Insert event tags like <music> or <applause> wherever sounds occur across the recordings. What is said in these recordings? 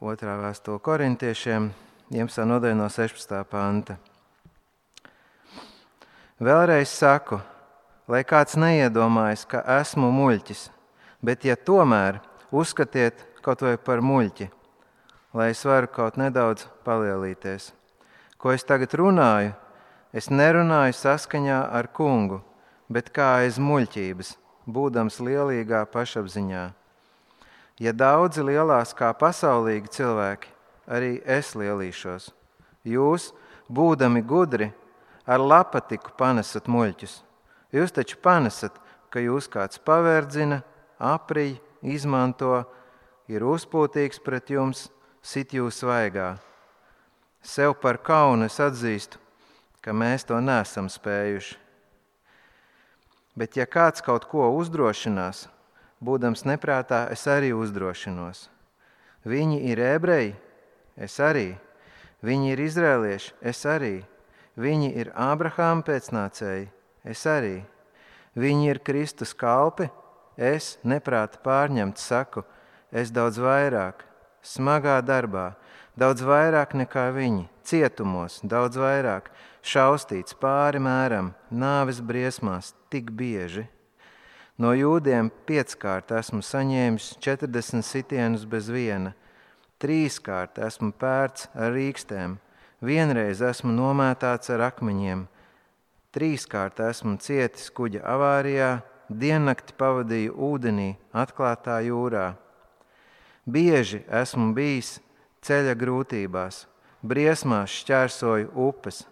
otrā vēstule korintiešiem, 11. nodaļa no 16. panta. Vēlreiz saku, lai kāds neiedomājas, ka esmu muļķis, bet ja tomēr uzskatiet kaut vai par muļķi, lai es varu kaut nedaudz palielīties. Ko es tagad runāju, es nerunāju saskaņā ar kungu, bet kā aiz muļķības, būdams lielīgā pašapziņā. Ja daudzi lielās kā pasaulīgi cilvēki, arī es lielīšos. Jūs, būdami gudri, ar lapatiku panesat muļķus. Jūs taču panesat, ka jūs kāds pavērdzina, aprij, izmanto, ir uzpūtīgs pret jums, sit jūs svaigā. Sev par kaunu es atzīstu, ka mēs to nesam spējuši. Bet ja kāds kaut ko uzdrošinās, būdams neprātā, es arī uzdrošinos. Viņi ir ebreji, es arī. Viņi ir izrēlieši, es arī. Viņi ir Ābrahāma pēcnācēji, es arī. Viņi ir Kristus kalpi, es neprāta pārņemts saku, es daudz vairāk, smagā darbā, daudz vairāk nekā viņi, cietumos, daudz vairāk, šaustīts pāri mēram, nāves briesmās, tik bieži. No jūdiem pieckārt esmu saņēmis 40 sitienus bez viena, trīskārt esmu pērts ar rīkstēm, vienreiz esmu nomētāts ar akmeņiem, trīskārt esmu cietis kuģa avārijā, diennakti pavadīju ūdenī, atklātā jūrā. Bieži esmu bijis ceļa grūtībās, briesmās šķērsoju upes,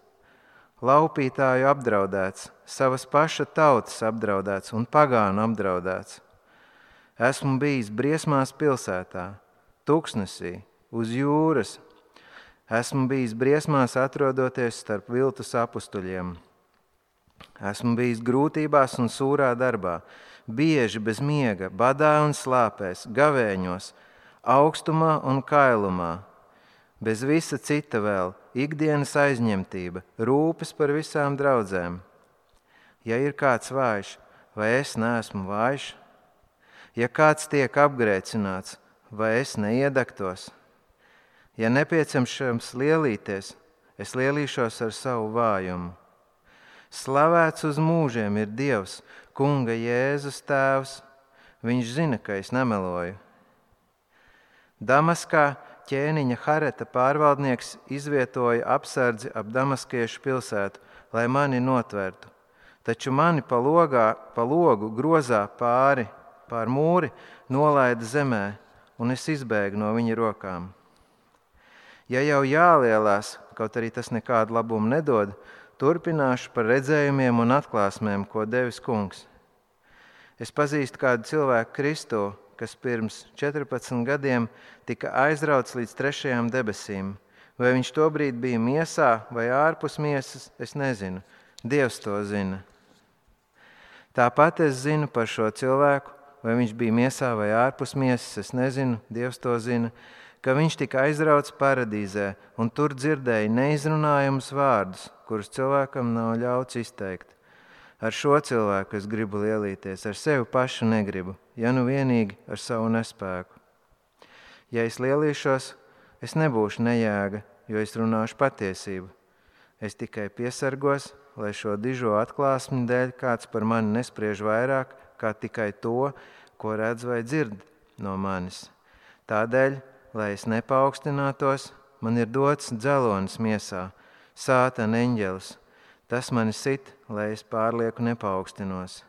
laupītāju apdraudēts, savas paša tautas apdraudēts un pagānu apdraudēts. Esmu bijis briesmās pilsētā, tuksnesī, uz jūras. Esmu bijis briesmās atrodoties starp viltus apstuļiem. Esmu bijis grūtībās un sūrā darbā, bieži bez miega, badā un slāpēs, gavēņos, augstumā un kailumā. Bez visa cita vēl ikdienas aizņemtība, rūpes par visām draudzēm. Ja ir kāds vājš, vai es neesmu vājš? Ja kāds tiek apgrēcināts, vai es neiedegtos? Ja nepieciešams lielīties, es lielīšos ar savu vājumu. Slavēts uz mūžiem ir Dievs, Kunga Jēzus Tēvs. Viņš zina, ka es nemeloju. Damaskā ķēniņa Hareta pārvaldnieks izvietoja apsardzi ap Damaskiešu pilsētu, lai mani notvertu. Taču mani pa, logā, pa logu grozā pāri, pār mūri nolaida zemē, un es izbēgu no viņa rokām. Ja jau jālielās, kaut arī tas nekādu labumu nedod, turpināšu par redzējumiem un atklāsmēm, ko devis kungs. Es pazīstu kādu cilvēku Kristu, kas pirms 14 gadiem tika aizrauts līdz trešajām debesīm. Vai viņš tobrīd bija miesā vai ārpus miesas, es nezinu. Dievs to zina. Tāpat es zinu par šo cilvēku, vai viņš bija miesā vai ārpus miesas, es nezinu, Dievs to zina, ka viņš tika aizrauts paradīzē un tur dzirdēja neizrunājumus vārdus, kurus cilvēkam nav ļauts izteikt. Ar šo cilvēku es gribu lielīties, ar sevi pašu negribu, ja nu vienīgi ar savu nespēku. Ja es lielīšos, es nebūšu nejēga, jo es runāšu patiesību. Es tikai piesargos, lai šo dižo atklāsmi dēļ kāds par mani nespriež vairāk, kā tikai to, ko redz vai dzird no manis. Tādēļ, lai es nepaukstinātos, man ir dots dzelonis miesā, sāta eņģelis Tas mani sit, lai es pārlieku nepauksinos.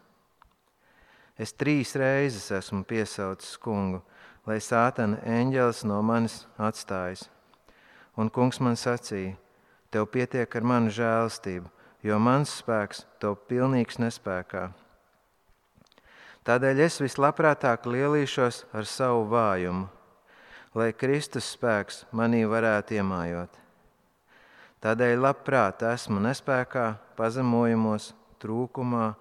Es trīs reizes esmu piesaucis kungu, lai sātana eņģelis no manis atstājas. Un kungs man sacīja, tev pietiek ar manu žēlastību, jo mans spēks to pilnīgs nespēkā. Tādēļ es vislabprātāk lielīšos ar savu vājumu, lai Kristus spēks manī varētu iemājot. Tādēļ labprāt esmu nespējā, pazemojumos, trūkumā,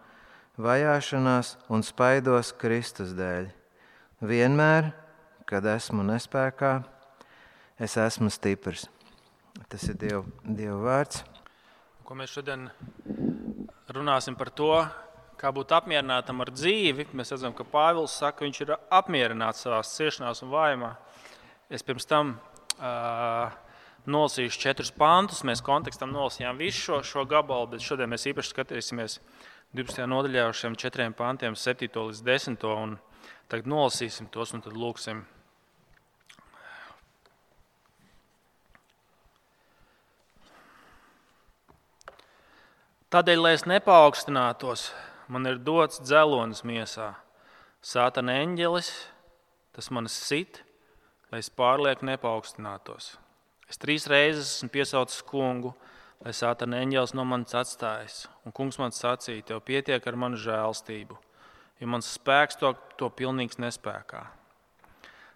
vajāšanās un spaidos Kristus dēļ. Vienmēr, kad esmu nespējā, es esmu stiprs. Tas ir Dieva, Dieva vārds. Ko mēs šodien runāsim par to, kā būt apmierinātam ar dzīvi. Mēs redzam, ka Pāvils saka, ka viņš ir apmierināts savā ciešanā un vājumā. es pirms tam uh, nolasīšu četrus pantus. Mēs kontekstam nolasījām visu šo, šo gabalu, bet šodien mēs īpaši skatīsimies 12. nodaļā uz šiem četriem pantiem, 7. līdz 10. Un tagad nolasīsim tos un tad lūksim. Tādēļ, lai es nepaukstinātos, man ir dots dzelonis miesā. Sātana eņģelis, tas man sit, lai es pārlieku nepaukstinātos. Es trīs reizes esmu piesaucis kungu, lai sātana eņģēlis no manis atstājas. Un kungs man sacīja, tev pietiek ar manu žēlstību, jo mans spēks to, to pilnīgs nespēkā.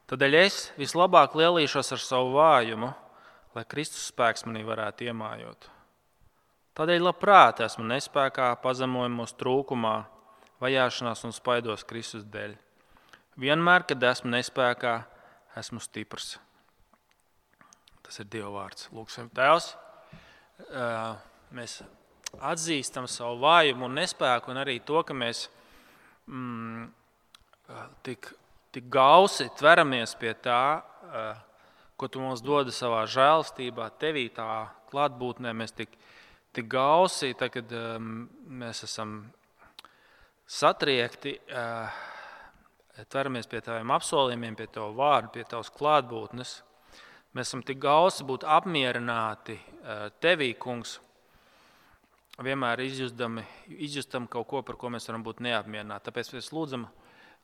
Tādēļ es vislabāk lielīšos ar savu vājumu, lai Kristus spēks manī varētu iemājot. Tādēļ labprāt esmu nespējā, pazemojumos, trūkumā, vajāšanās un spaidos Kristus dēļ. Vienmēr, kad esmu nespējā, esmu stiprs. Tas ir Dieva vārds. Lūksim, Tēvs, mēs atzīstam savu vājumu un nespēku, un arī to, ka mēs mm, tik, tik gausi tveramies pie tā, ko Tu mums dod savā žēlstībā, Tevī tā klātbūtnē. Mēs tik, tik gausi, tā, kad mēs esam satriekti, tveramies pie Taviem apsolījumiem, pie Tava vārda, pie Tavas klātbūtnes. Mēs esam tik gausi būt apmierināti eh, tevī, kungs, vienmēr izjustami, izjustam kaut ko, par ko mēs varam būt neapmierināti. Tāpēc mēs lūdzam,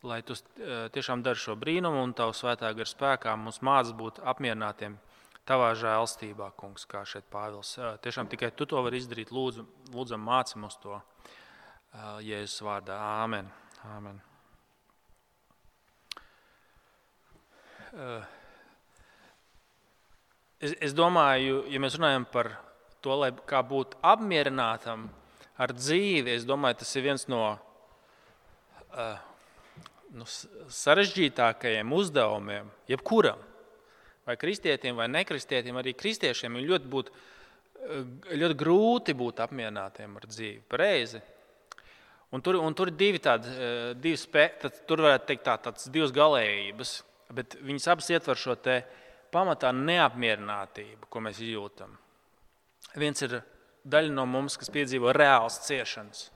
lai tu eh, tiešām dari šo brīnumu un tavu svētā gara spēkā mums mācīs būt apmierinātiem tavā žēlstībā, kungs, kā šeit Pāvils. Eh, tiešām tikai tu to vari izdarīt. Lūdzu, lūdzam, māci mums to Jēzus vārdā. Āmen. Āmen. Uh. Es, es domāju, ja mēs runājam par to, lai kā būt apmierinātam ar dzīvi, es domāju, tas ir viens no uh, nu, sarežģītākajiem uzdevumiem, jebkuram. Vai kristietim, vai nekristietim, arī kristiešiem ir ļoti, būt, ļoti grūti būt apmierinātiem ar dzīvi. Pareizi. Un tur, un tur ir divi tādi, divi spē, tur varētu teikt tā, tādas divas galējības, bet viņas abas ietver šo te uh, pamatā neapmierinātību, ko mēs jūtam. Viens ir daļa no mums, kas piedzīvo reāls ciešanas,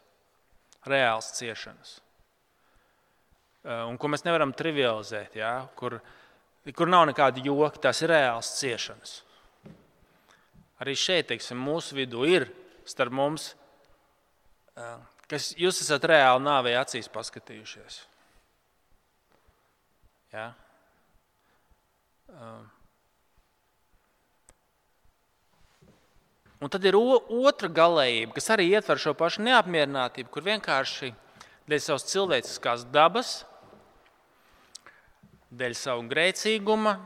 reāls ciešanas, eh, un ko mēs nevaram trivializēt, ja? kur, kur nav nekāda joka, tas ir reāls ciešanas. Arī šeit, teiksim, mūsu vidū ir starp mums, eh, kas jūs esat reāli nāvei acīs paskatījušies. Ja? Um, Un tad ir otra galējība, kas arī ietver šo pašu neapmierinātību, kur vienkārši dēļ savas cilvēciskās dabas, dēļ savu grēcīguma,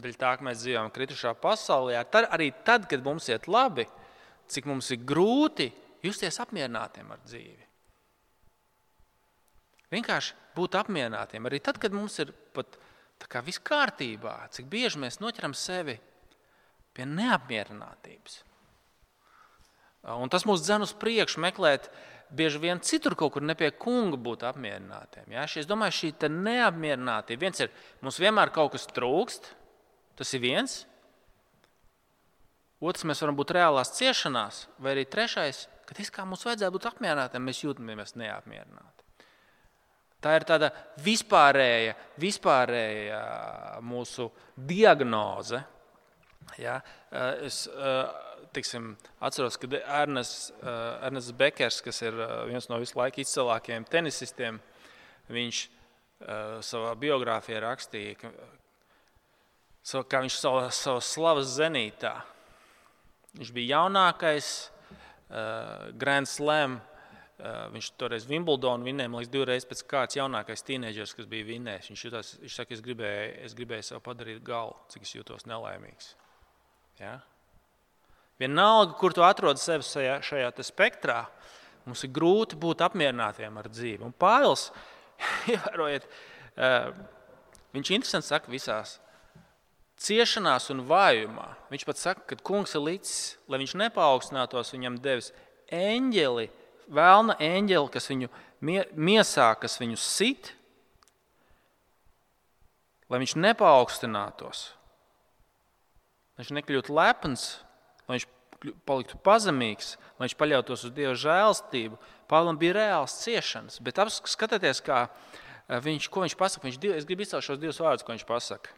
dēļ tā, ka mēs dzīvojam kritušā pasaulē, tad, arī tad, kad mums iet labi, cik mums ir grūti justies apmierinātiem ar dzīvi. Vienkārši būt apmierinātiem arī tad, kad mums ir pat viss kārtībā, cik bieži mēs noķeram sevi pie neapmierinātības. Un tas mūs dzen uz priekšu, meklēt bieži vien citur, kaut kur ne pie kunga būt apmierinātiem. Ja? Es domāju, šī neapmierinātība, viens ir, mums vienmēr kaut kas trūkst, tas ir viens. Otrs, mēs varam būt reālās ciešanās, vai arī trešais, ka tas, kā mums vajadzētu būt apmierinātiem, mēs jūtamies neapmierināti. Tā ir tāda vispārēja, vispārēja mūsu diagnoze, Ja? Eh, es eh, tiksim, atceros, ka Ernests, eh, Ernests Bekers, kas ir viens no visu laiku izcilākajiem tenisistiem, viņš savā biogrāfijā rakstīja, ka, kā viņš savā, savā slavas zenītā. Viņš bija jaunākais Grand Slam. Viņš toreiz Wimbledonu vinnēja, man liekas, divreiz pēc kārtas jaunākais teenageris, kas bija vinnējis. Viņš, jutās, viņš saka, es gribēju, es gribēju sev padarīt galu, cik es jūtos nelaimīgs. Ja? Vienalga, kur tu atrodi sevi šajā, šajā spektrā, mums ir grūti būt apmierinātiem ar dzīvi. Un Pāvils, <laughs> ievērojiet, viņš interesanti saka visās ciešanās un vājumā. Viņš pat saka, ka kungs ir līdzi, lai viņš nepaukstinātos, viņam devis eņģeli, vēlna eņģeli, kas viņu miesā, kas viņu sit. lai viņš nepaukstinātos, lai viņš nekļūtu lepns, lai viņš paliktu pazemīgs, lai viņš paļautos uz Dieva žēlstību. Pāvils bija reāls ciešanas, bet skatieties, kā eh, viņš, ko viņš pasaka. Viņš, es gribu izcelt šos divus vārdus, ko viņš pasaka.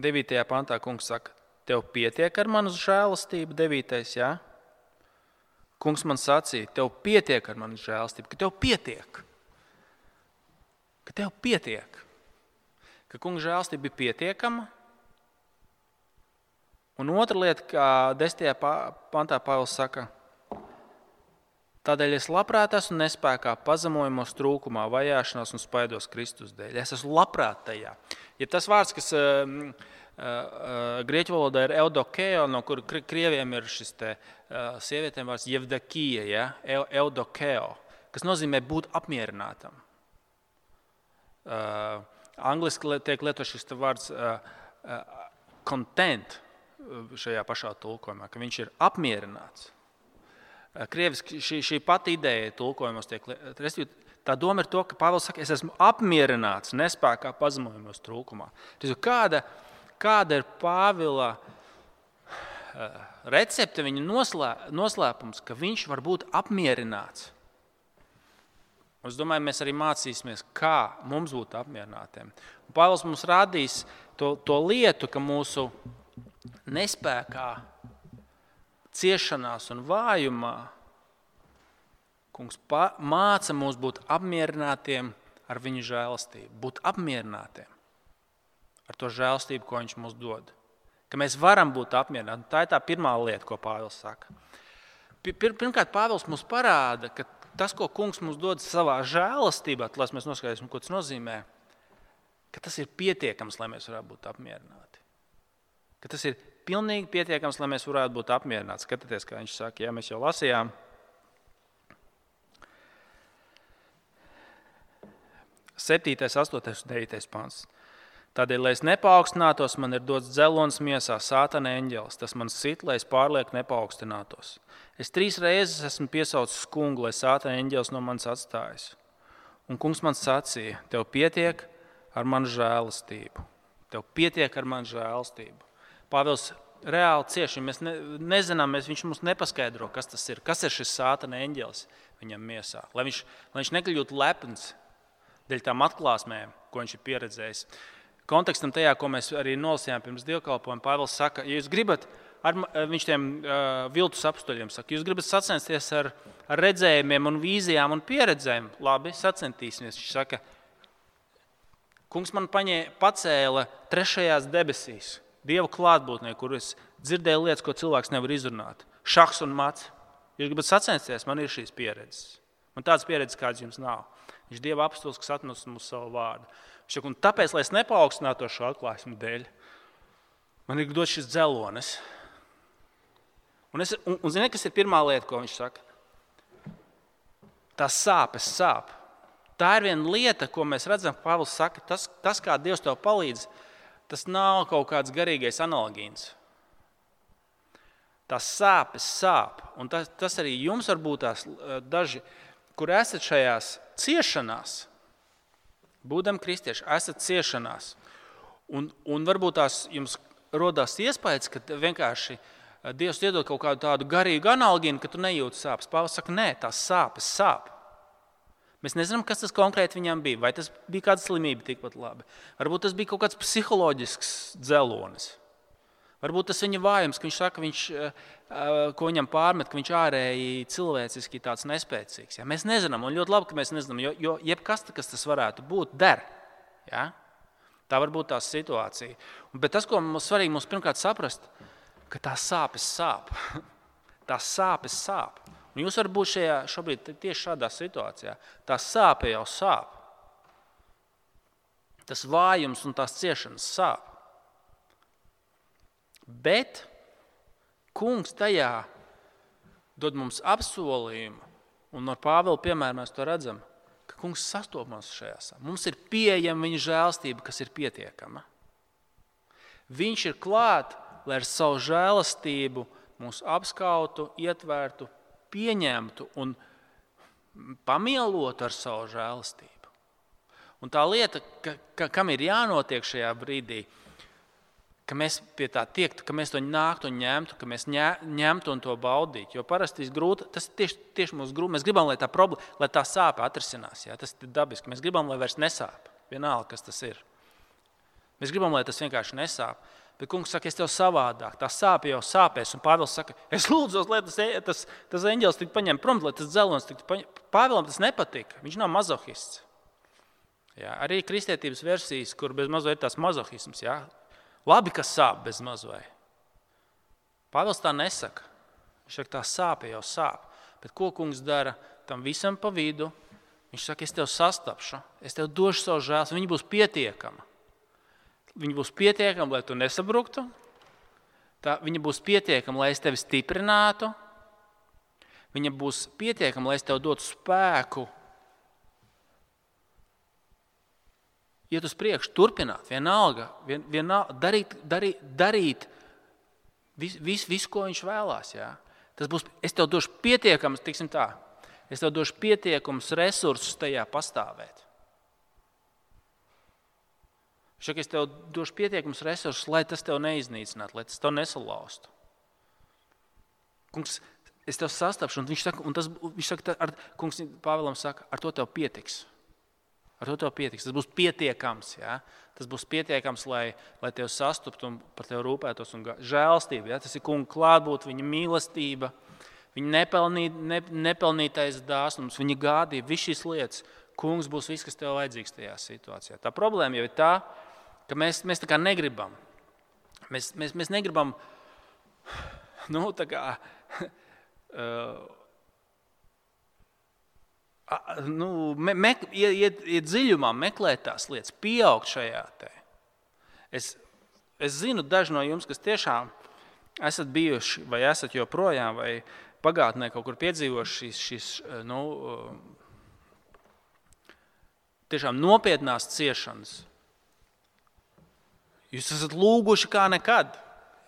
Devītajā pantā kungs saka, tev pietiek ar manu žēlastību, devītais, jā? Kungs man sacīja, tev pietiek ar manu žēlastību, ka tev pietiek ka tev pietiek, ka kungs žēlstība bija pietiekama. Un otra lieta, kā desmitajā pantā Pāvils saka, tādēļ es labprāt esmu nespējā, pazemojumos, trūkumā, vajāšanās un spaidos Kristus dēļ. Es esmu labprāt tajā. Ja tas vārds, kas uh, grieķu valodā ir eudokeo, no kur krieviem ir šis te, sievietēm vārds jevdakija, ja? eudokeo, kas nozīmē būt apmierinātam. Uh, angliski tiek lietots šis vārds uh, uh, content šajā pašā tulkojumā, ka viņš ir apmierināts. Krieviski šī, šī pati ideja tulkojumos tiek lietota. Tā doma ir to, ka Pāvils saka, es esmu apmierināts nespējā pazemojumos trūkumā. Kāda, kāda ir Pāvila recepte, viņa noslē, noslēpums, ka viņš var būt apmierināts? Es domāju, mēs arī mācīsimies, kā mums būt apmierinātiem. Pāvils mums rādīs to, to lietu, ka mūsu nespējā, ciešanās un vājumā kungs māca mums būt apmierinātiem ar viņa žēlastību, būt apmierinātiem ar to žēlastību, ko viņš mums dod. Ka mēs varam būt apmierināti. Tā ir tā pirmā lieta, ko Pāvils saka. Pirmkārt, Pāvils mums parāda, ka tas, ko kungs mums dod savā žēlastībā, lai mēs noskaidrosim, ko tas nozīmē, ka tas ir pietiekams, lai mēs varētu būt apmierināti. Ka tas ir pilnīgi pietiekams, lai mēs varētu būt apmierināti. Skatieties, kā viņš saka, ja mēs jau lasījām. Septītais, astotais un devītais pāns. Tādēļ, lai es nepaukstinātos, man ir dots dzelons miesā, sātana eņģelis. Tas man sit, lai es pārlieku nepaukstinātos. Es trīs reizes esmu piesaucis kungu, lai sātana eņģelis no manis atstājas. Un kungs man sacīja, tev pietiek ar manu žēlastību. Tev pietiek ar manu žēlastību. Pāvils reāli cieši. Mēs ne, nezinām, mēs, viņš mums nepaskaidro, kas tas ir. Kas ir šis sātana eņģelis viņam miesā? Lai viņš, lai viņš nekļūtu lepns dēļ tām atklāsmēm, ko viņš ir pieredzējis kontekstam tajā, ko mēs arī nolasījām pirms dievkalpojuma, Pāvils saka, ja jūs gribat, ar, viņš tiem uh, viltus apstuļiem saka, jūs gribat sacensties ar, ar redzējumiem un vīzijām un pieredzēm, labi, sacentīsimies. Viņš saka, kungs man paņē, pacēla trešajās debesīs, Dieva klātbūtnē, kur es dzirdēju lietas, ko cilvēks nevar izrunāt. Šachs un mats. Jūs gribat sacensties, man ir šīs pieredzes. Man tādas pieredzes, kādas jums nav. Viņš ir Dieva apstults, kas atnes mums savu vārdu. Šak, tāpēc, lai es nepaukstinātu šo atklāsmu dēļ, man ir dots šis dzelonis. Un, es, un, un zini, kas ir pirmā lieta, ko viņš saka? Tās sāpes sāp. Tā ir viena lieta, ko mēs redzam, Pāvils saka, tas, tas, kā Dievs tev palīdz, tas nav kaut kāds garīgais analogīns. Tās sāpes sāp. Un tas, tas arī jums var būt tās daži, kur esat šajās ciešanās būdami kristieši, esat ciešanās. Un, un varbūt tās jums rodas iespējas, ka vienkārši eh, Dievs iedod kaut kādu tādu garīgu analogiju, ka tu nejūti sāpes. Pāvils saka, nē, tās sāpes sāp. Mēs nezinām, kas tas konkrēti viņam bija. Vai tas bija kāda slimība tikpat labi. Varbūt tas bija kaut kāds psiholoģisks dzelonis. Varbūt tas viņa vājums, ka viņš saka, viņš, eh, eh, ko viņam pārmet, ka viņš ārēji cilvēciski tāds nespēcīgs. Ja? Mēs nezinām, un ļoti labi, ka mēs nezinām, jo, jo jebkas, kas tas varētu būt, der. Ja? Tā var būt tā situācija. Bet tas, ko mums svarīgi mums pirmkārt saprast, ka tās sāpes sāp. tās sāpes <laughs> sāp. Un jūs varat būt šajā, šobrīd tieši šādā situācijā. Tā sāpe jau sāp. Tas vājums un tās ciešanas sāp. Bet kungs tajā dod mums apsolījumu, un no Pāvila piemēra mēs to redzam, ka kungs sastopas šajā. Mums ir pieejama viņa žēlstība, kas ir pietiekama. Viņš ir klāt, lai ar savu žēlastību mūs apskautu, ietvērtu, pieņemtu un pamielotu ar savu žēlastību. Un tā lieta, ka, ka, kam ir jānotiek šajā brīdī, ka mēs pie tā tiektu, ka mēs to nāktu un ņemtu, ka mēs ņemtu un to baudītu. Jo parasti grūti, tas ir tieši, tieši mūsu grūti. Mēs gribam, lai tā, problēma, lai tā sāpe atrisinās. Jā, tas ir dabiski. Mēs gribam, lai vairs nesāp. Vienalga, kas tas ir. Mēs gribam, lai tas vienkārši nesāp. Bet kungs saka, es tev savādāk, tā sāpe jau sāpēs. Un Pāvils saka, es lūdzu, lai tas, e, tas, tas eņģēlis tiktu paņemts prom, lai tas dzelons tiktu paņemts. Pāvēlam tas nepatika. Viņš nav mazohists. Jā, arī kristietības versijas, kur bez mazliet ir tās mazohisms. Jā. Labi, ka sāp bez mazliet. Pāvils tā nesaka. Viņš saka, tā sāpe jau sāp. Bet ko kungs dara tam visam pa vidu? Viņš saka, es tev sastapšu, es tev došu savu žēlstu, viņa būs pietiekama. Viņa būs pietiekama, lai tu nesabruktu. Tā, viņa būs pietiekama, lai es tevi stiprinātu. Viņa būs pietiekama, lai es tev dotu spēku. Iet uz priekšu, turpināt, vienalga, vien, vienalga darīt, darīt, darīt visu, vis, vis, ko viņš vēlās. Jā. Tas būs, es tev došu pietiekams, tiksim tā, es tev došu pietiekams resursus tajā pastāvēt. Saka, es tev došu pietiekamus resursus, lai tas tev neiznīcinātu, lai tas tev nesalaustu. Kungs, es tev sastapšu, un viņš saka, un tas, viņš saka ar, kungs, Pāvēlam saka, ar to tev pietiks. Ar to tev pietiks. Tas būs pietiekams. Ja? Tas būs pietiekams, lai, lai tevi sastoptu un par tevi rūpētos. Žēlstība, ja? tas ir kunga klātbūtne, viņa mīlestība, viņa nepelnīt, ne, nepelnītais dāsnums, viņa gādība, visas šīs lietas. Kungs būs viss, kas tev vajadzīgs tajā situācijā. Tā problēma jau ir tā, ka mēs, mēs tā kā negribam. Mēs, mēs, mēs negribam, nu, tā kā. <laughs> Uh, nu, me, me, iet, iet dziļumā, meklēt tās lietas, pieaugt šajā te. Es, es zinu, daži no jums, kas tiešām esat bijuši, vai esat joprojām, vai pagātnē kaut kur piedzīvojuši šīs, šīs nu, tiešām nopietnās ciešanas, Jūs esat lūguši kā nekad.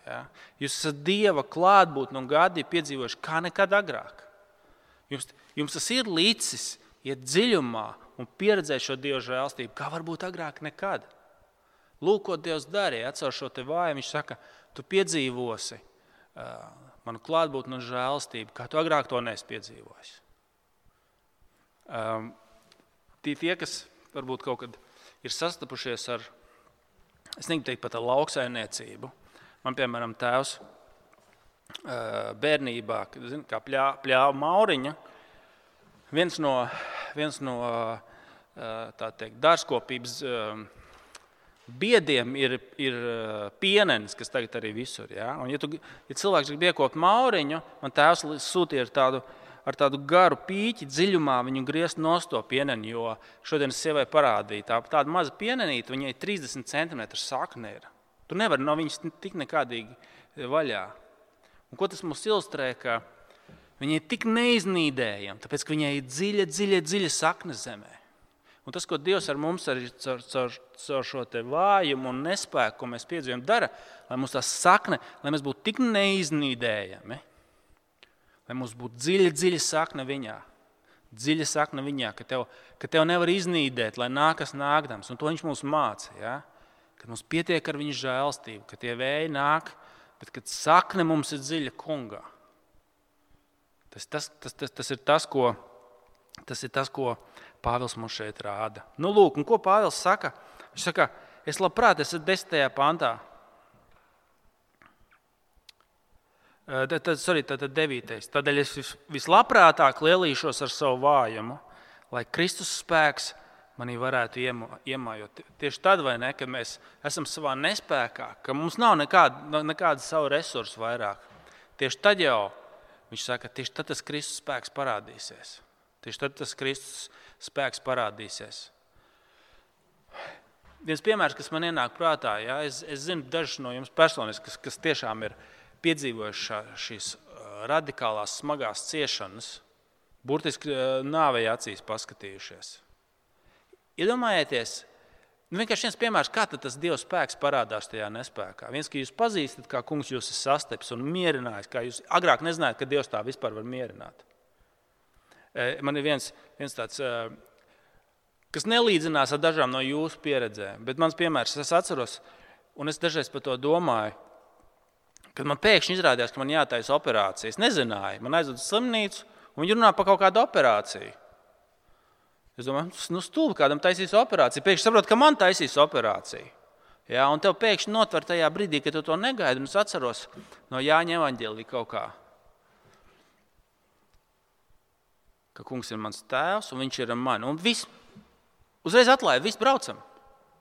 Ja? Jūs esat Dieva klātbūtni un gadi piedzīvojuši kā nekad agrāk. Jums, jums tas ir līdzis, iet dziļumā un pieredzēt šo Dieva žēlstību, kā varbūt agrāk nekad. Lūk, ko Dievs darīja ar šo te vāju. Viņš saka, tu piedzīvosi uh, manu klātbūtni un žēlstību, kā tu agrāk to neesi piedzīvojis. Um, tie, tie, kas varbūt kaut kad ir sastapušies ar es negribu teikt pat ar lauksaimniecību. Man, piemēram, tēvs bērnībā, kad zin, pļāva pļā mauriņa, viens no, viens no teikt, dārzkopības biediem ir, ir pienenis, kas tagad arī visur. Ja? Un, ja, tu, ja cilvēks grib iekopt mauriņu, man tēvs sūtīja tādu ar tādu garu pīķi dziļumā viņu griezt no to pieneni. Jo šodien es sievai parādīju, tā, tāda maza pienenīte, viņai 30 cm sakne ir. Tu nevari no viņas tik nekādīgi vaļā. Un ko tas mums ilustrē? Viņa ir tik neiznīdējama, tāpēc ka viņai ir dziļa, dziļa, dziļa sakne zemē. Un tas, ko Dievs ar mums ar, caur, caur, caur šo vājumu un nespēku, ko mēs piedzīvojam, dara, lai mums tā sakne, lai mēs būtu tik neiznīdējami, lai mums būtu dziļa, dziļa sakne viņā. Dziļa sakne viņā, ka tev, ka tev nevar iznīdēt, lai nākas nākdams. Un to viņš mums māca. Ja? Kad mums pietiek ar viņa žēlstību, ka tie vēji nāk, bet kad sakne mums ir dziļa kungā. Tas, tas, tas, tas, tas, ir tas, ko, tas ir tas, ko Pāvils mums šeit rāda. Nu, lūk, ko Pāvils saka? Viņš saka, es labprāt esmu desmitajā pantā. Tad, tad, sorry, tad, tad devītais. Tādēļ es vis, vislabprātāk lielīšos ar savu vājumu, lai Kristus spēks manī varētu iemājot. Tieši tad, ne, kad mēs esam savā nespējā, ka mums nav nekāda, nekāda savu resursu vairāk, tieši tad jau viņš saka, tieši tad tas Kristus spēks parādīsies. Tieši tad tas Kristus spēks parādīsies. Viens piemērs, kas man ienāk prātā, ja, es, es zinu, dažs no jums personiski, kas, kas tiešām ir piedzīvojuši šīs radikālās, smagās ciešanas, burtiski nāvei acīs paskatījušies. Iedomājieties, nu vienkārši viens piemērs, kā tas Dieva spēks parādās tajā nespējā. Viens, ka jūs pazīstat, kā kungs jūs ir sastapis un mierinājis, kā jūs agrāk nezinājāt, ka Dievs tā vispār var mierināt. Man ir viens, viens tāds, kas nelīdzinās ar dažām no jūsu pieredzēm, bet mans piemērs, es atceros, un es dažreiz par to domāju. Kad man pēkšņi izrādījās, ka man jātaisa operācija, es nezināju, man aizveda uz slimnīcu, un viņi runā par kaut kādu operāciju. Es domāju, nu, stulbi kādam taisīs operāciju. Pēkšņi saprotu, ka man taisīs operāciju. Jā, un tev pēkšņi notver tajā brīdī, kad tu to negaidi. Es atceros no Jāņa evanģēlī kaut kā. Ka kungs ir mans tēvs un viņš ir ar mani. Un viss uzreiz atklāja, viss braucam.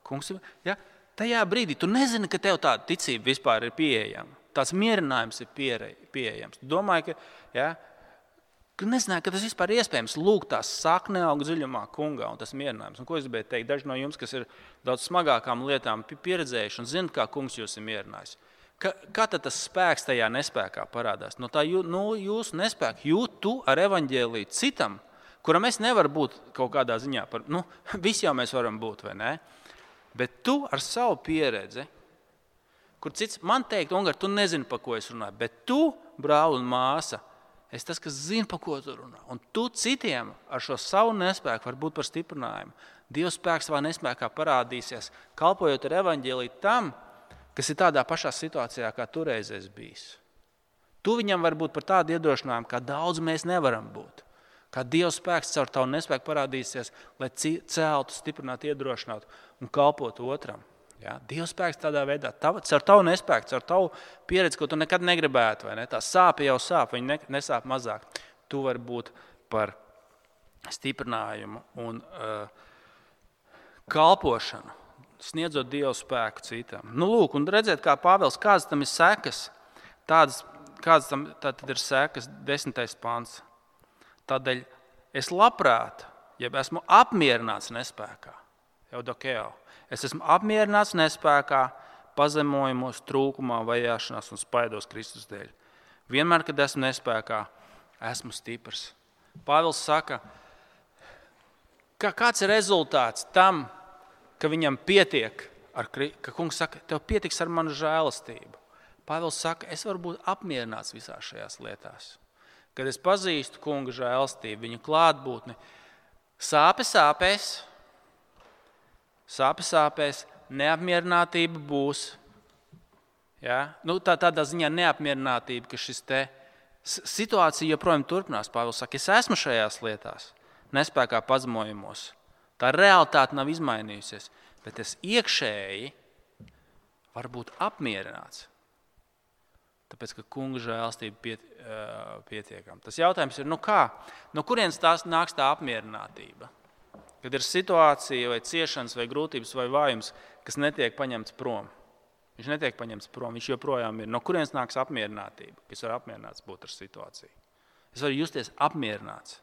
Kungs ir. Ja? Tajā brīdī tu nezini, ka tev tāda ticība vispār ir pieejama. Tāds mierinājums ir pieejams. Tu domā, ka ja, Tu nezināji, ka tas vispār ir iespējams. Lūk, tā sakne aug dziļumā, kungā, un tas mierinājums. Un ko es gribēju teikt? Daži no jums, kas ir daudz smagākām lietām pieredzējuši un zinat, kā kungs jūs ir mierinājis. Ka, kā tas spēks tajā nespējā parādās? No tā jū, nu, jūsu nespēka jūt tu ar evaņģēlīju citam, kuram es nevaru būt kaut kādā ziņā par. Nu, <laughs> visi jau mēs varam būt, vai ne? Bet tu ar savu pieredzi, kur cits man teikt, Ungar, tu nezini, par ko es runāju, bet tu, brāl un māsa, Es tas, kas zina, par ko tu runā. Un tu citiem ar šo savu nespēku var būt par stiprinājumu. Dieva spēks savā nespējā parādīsies, kalpojot ar evaņģēlīju tam, kas ir tādā pašā situācijā, kā toreiz es biju. Tu viņam var būt par tādu iedrošinājumu, kā daudz mēs nevaram būt. Kā Dieva spēks caur tavu nespēku parādīsies, lai celtu, stiprinātu, iedrošinātu un kalpotu otram. Ja? Dieva spēks tādā veidā, tav, ar tavu nespēku, ar tavu pieredzi, ko tu nekad negribētu, ne? Tā sāpe jau sāp, viņa ne, nesāp mazāk. Tu vari būt par stiprinājumu un uh, kalpošanu, sniedzot Dieva spēku citam. Nu, lūk, un redzēt, kā Pāvils, kādas tam ir sekas, tādas, kādas tam ir sekas, desmitais pants. Tādēļ es labprāt, ja esmu apmierināts nespējā, jau dokeo Es esmu apmierināts nespējā, pazemojumos, trūkumā, vajāšanās un spaidos Kristus dēļ. Vienmēr, kad esmu nespējā, esmu stiprs. Pāvils saka, ka kāds ir rezultāts tam, ka viņam pietiek, ar, ka kungs saka, tev pietiks ar manu žēlastību. Pāvils saka, es varu būt apmierināts visās šajās lietās. Kad es pazīstu kunga žēlastību, viņa klātbūtni, sāpes sāpēs, sāpes sāpēs, neapmierinātība būs. Ja? Nu, tā, tādā ziņā neapmierinātība, ka šis te situācija joprojām turpinās. Pāvils saka, es esmu šajās lietās, nespējā pazemojumos. Tā realitāte nav izmainījusies, bet es iekšēji varu būt apmierināts. Tāpēc, ka kunga žēlstība piet, uh, pietiekama. Tas jautājums ir, nu kā, no kurienes tās nāks tā apmierinātība? Kad ir situācija, vai ciešanas, vai grūtības, vai vājums, kas netiek paņemts prom. Viņš netiek paņemts prom, viņš joprojām ir. No kurienes nāks apmierinātība? Es varu apmierināts būt ar situāciju. Es varu justies apmierināts.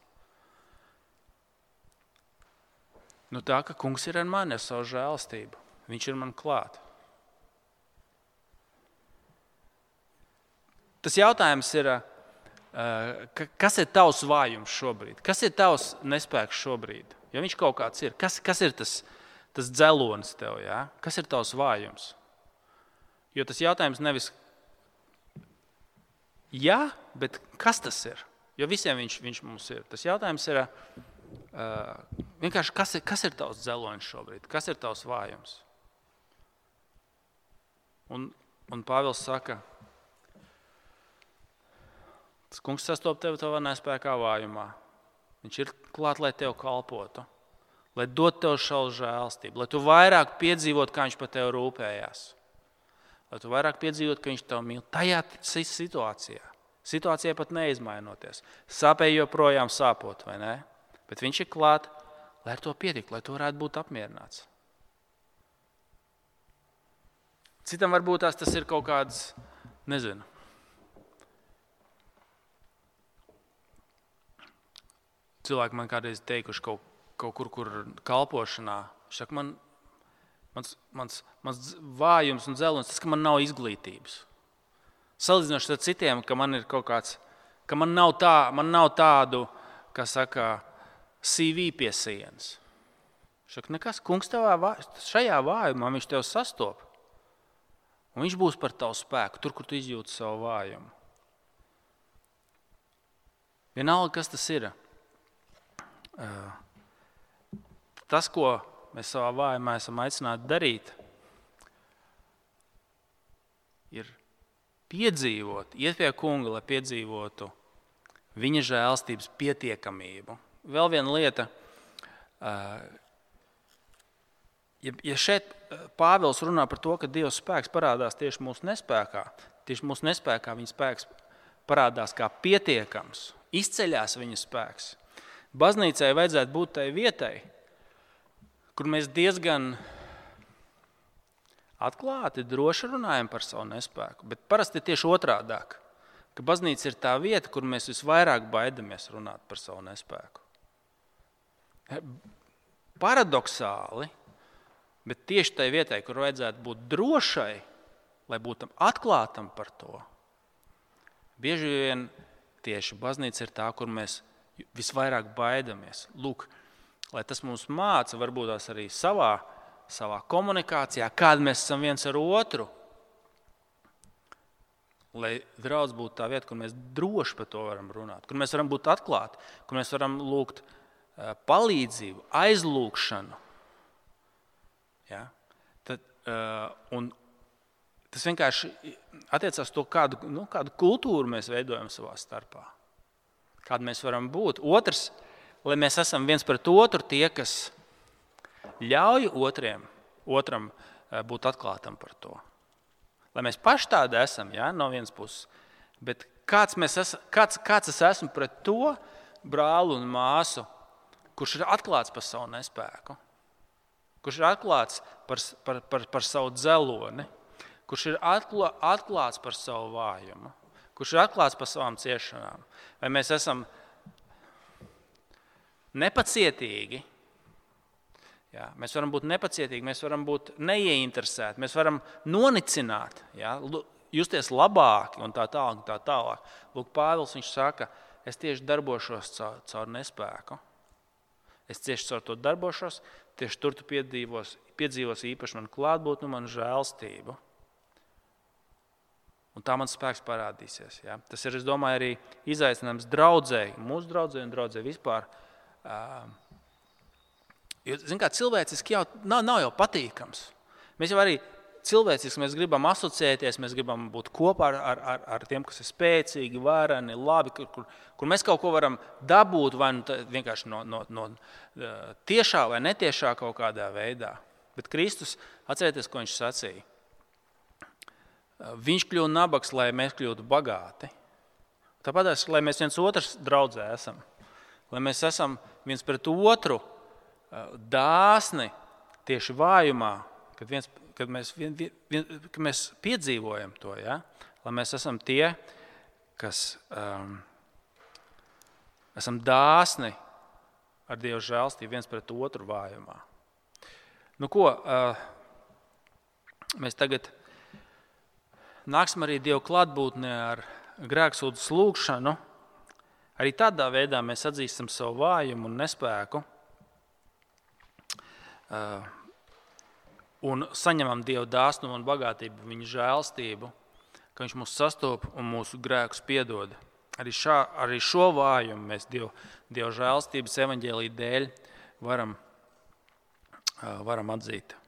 Nu, tā ka kungs ir ar mani, ar savu žēlstību. Viņš ir man klāt. Tas jautājums ir, kas ir tavs vājums šobrīd? Kas ir tavs nespēks šobrīd? Ja viņš kaut kāds ir, kas, kas ir tas, tas dzelonis tev? Ja? Kas ir tavs vājums? Jo tas jautājums nevis jā, bet kas tas ir? Jo visiem viņš, viņš mums ir. Tas jautājums ir uh, vienkārši, kas ir, kas ir tavs dzelonis šobrīd? Kas ir tavs vājums? Un, un Pāvils saka, tas kungs sastopas tevi savā nespējā vājumā. Viņš ir klāt, lai tev kalpotu, lai dotu tev šādu žēlstību, lai tu vairāk piedzīvotu, kā viņš par tevi rūpējās. Lai tu vairāk piedzīvotu, ka viņš tev mīl tajā situācijā. Situācijā pat neizmainoties. Sāpēji joprojām sāpot, vai ne? Bet viņš ir klāt, lai ar to pietiktu, lai tu varētu būt apmierināts. Citam varbūt tas ir kaut kāds, nezinu, cilvēki man kādreiz teikuši kaut, kaut kur, kur kalpošanā. Saka, man, mans, mans, mans vājums un dzelzceļš tas, ka man nav izglītības. Salīdzinoši ar citiem, ka man ir kaut kāds, ka man nav, tā, man nav tādu, kā saka, CV pie sienas. Saka, nekas, kungs, tavā, šajā vājumā viņš tev sastopas. Un viņš būs par tavu spēku, tur, kur tu izjūti savu vājumu. Vienalga, kas tas ir. Tas, ko mēs savā vājumā esam aicināti darīt, ir piedzīvot, iet pie kunga, lai piedzīvotu viņa žēlstības pietiekamību. Vēl viena lieta, ja, ja šeit Pāvils runā par to, ka Dieva spēks parādās tieši mūsu nespējā, tieši mūsu nespējā viņa spēks parādās kā pietiekams, izceļās viņa spēks. Baznīcai vajadzētu būt tai vietai, kur mēs diezgan atklāti, droši runājam par savu nespēku. Bet parasti tieši otrādi, ka baznīca ir tā vieta, kur mēs visvairāk baidamies runāt par savu nespēku. Paradoxāli, bet tieši tai vietai, kur vajadzētu būt drošai, lai būtu atklātam par to, bieži vien tieši baznīca ir tā, kur mēs visvairāk baidamies. Lūk, lai tas mums māca, varbūt arī savā, savā komunikācijā, kāda mēs esam viens ar otru. Lai draudz būtu tā vieta, kur mēs droši par to varam runāt, kur mēs varam būt atklāti, kur mēs varam lūgt eh, palīdzību, aizlūgšanu. Ja? Tad, uh, un tas vienkārši attiecās to, kādu, nu, kādu kultūru mēs veidojam savā starpā kāda mēs varam būt. Otrs, lai mēs esam viens pret otru tie, kas ļauj otriem, otram eh, būt atklātam par to. Lai mēs paši tādi esam, ja, no vienas puses, bet kāds, esam, kāds, kāds es esmu pret to brāli un māsu, kurš ir atklāts par savu nespēku, kurš ir atklāts par, par, par, par savu dzeloni, kurš ir atklāts par savu vājumu kurš ir atklāts par savām ciešanām. Vai mēs esam nepacietīgi? Jā, mēs varam būt nepacietīgi, mēs varam būt neieinteresēti, mēs varam nonicināt, jā, justies labāk un tā tālāk. Tā tālāk. Lūk, Pāvils saka, es tieši darbošos caur, caur nespēku. Es tieši caur to darbošos, tieši tur tu piedzīvos, piedzīvos īpaši manu klātbūtni, manu žēlstību. Un tā mans spēks parādīsies. Ja? Tas ir domāju, arī izaicinājums draudzēji, mūsu draugai un draugai vispār. Jo, kā, cilvēciski jau nav, nav jau patīkams. Mēs jau arī cilvēciski mēs gribam asociēties, mēs gribam būt kopā ar, ar, ar tiem, kas ir spēcīgi, vareni, labi, kur, kur, kur mēs kaut ko varam dabūt vai nu vienkārši no, no, no tiešā vai netiešā kaut kādā veidā. Bet Kristus, atcerieties, ko viņš sacīja. Viņš kļuva nabaks, lai mēs kļūtu bagāti. Tāpat, lai mēs viens otrs draudzē esam, lai mēs esam viens pret otru dāsni tieši vājumā, kad, viens, kad, mēs, vien, vien, kad mēs piedzīvojam to, ja? lai mēs esam tie, kas um, esam dāsni ar Dieva žēlstību viens pret otru vājumā. Nu, ko, uh, mēs tagad nāksim arī Dieva klātbūtnē ar grēksūdzes lūgšanu. Arī tādā veidā mēs atzīstam savu vājumu un nespēku. Uh, un saņemam Dieva dāsnumu un bagātību, viņa žēlstību, ka Viņš mūs sastopas un mūsu grēkus piedod. Arī, šā, arī šo vājumu mēs Dievu, Dieva žēlstības evaņģēlīja dēļ varam, uh, varam atzīt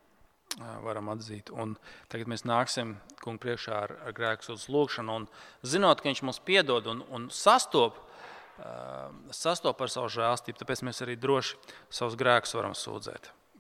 varam atzīt. Un tagad mēs nāksim kungu priekšā ar, ar grēku uz lūgšanu, un zinot, ka viņš mums piedod un, un sastop, sastop ar savu žēlstību, tāpēc mēs arī droši savus grēkus varam sūdzēt.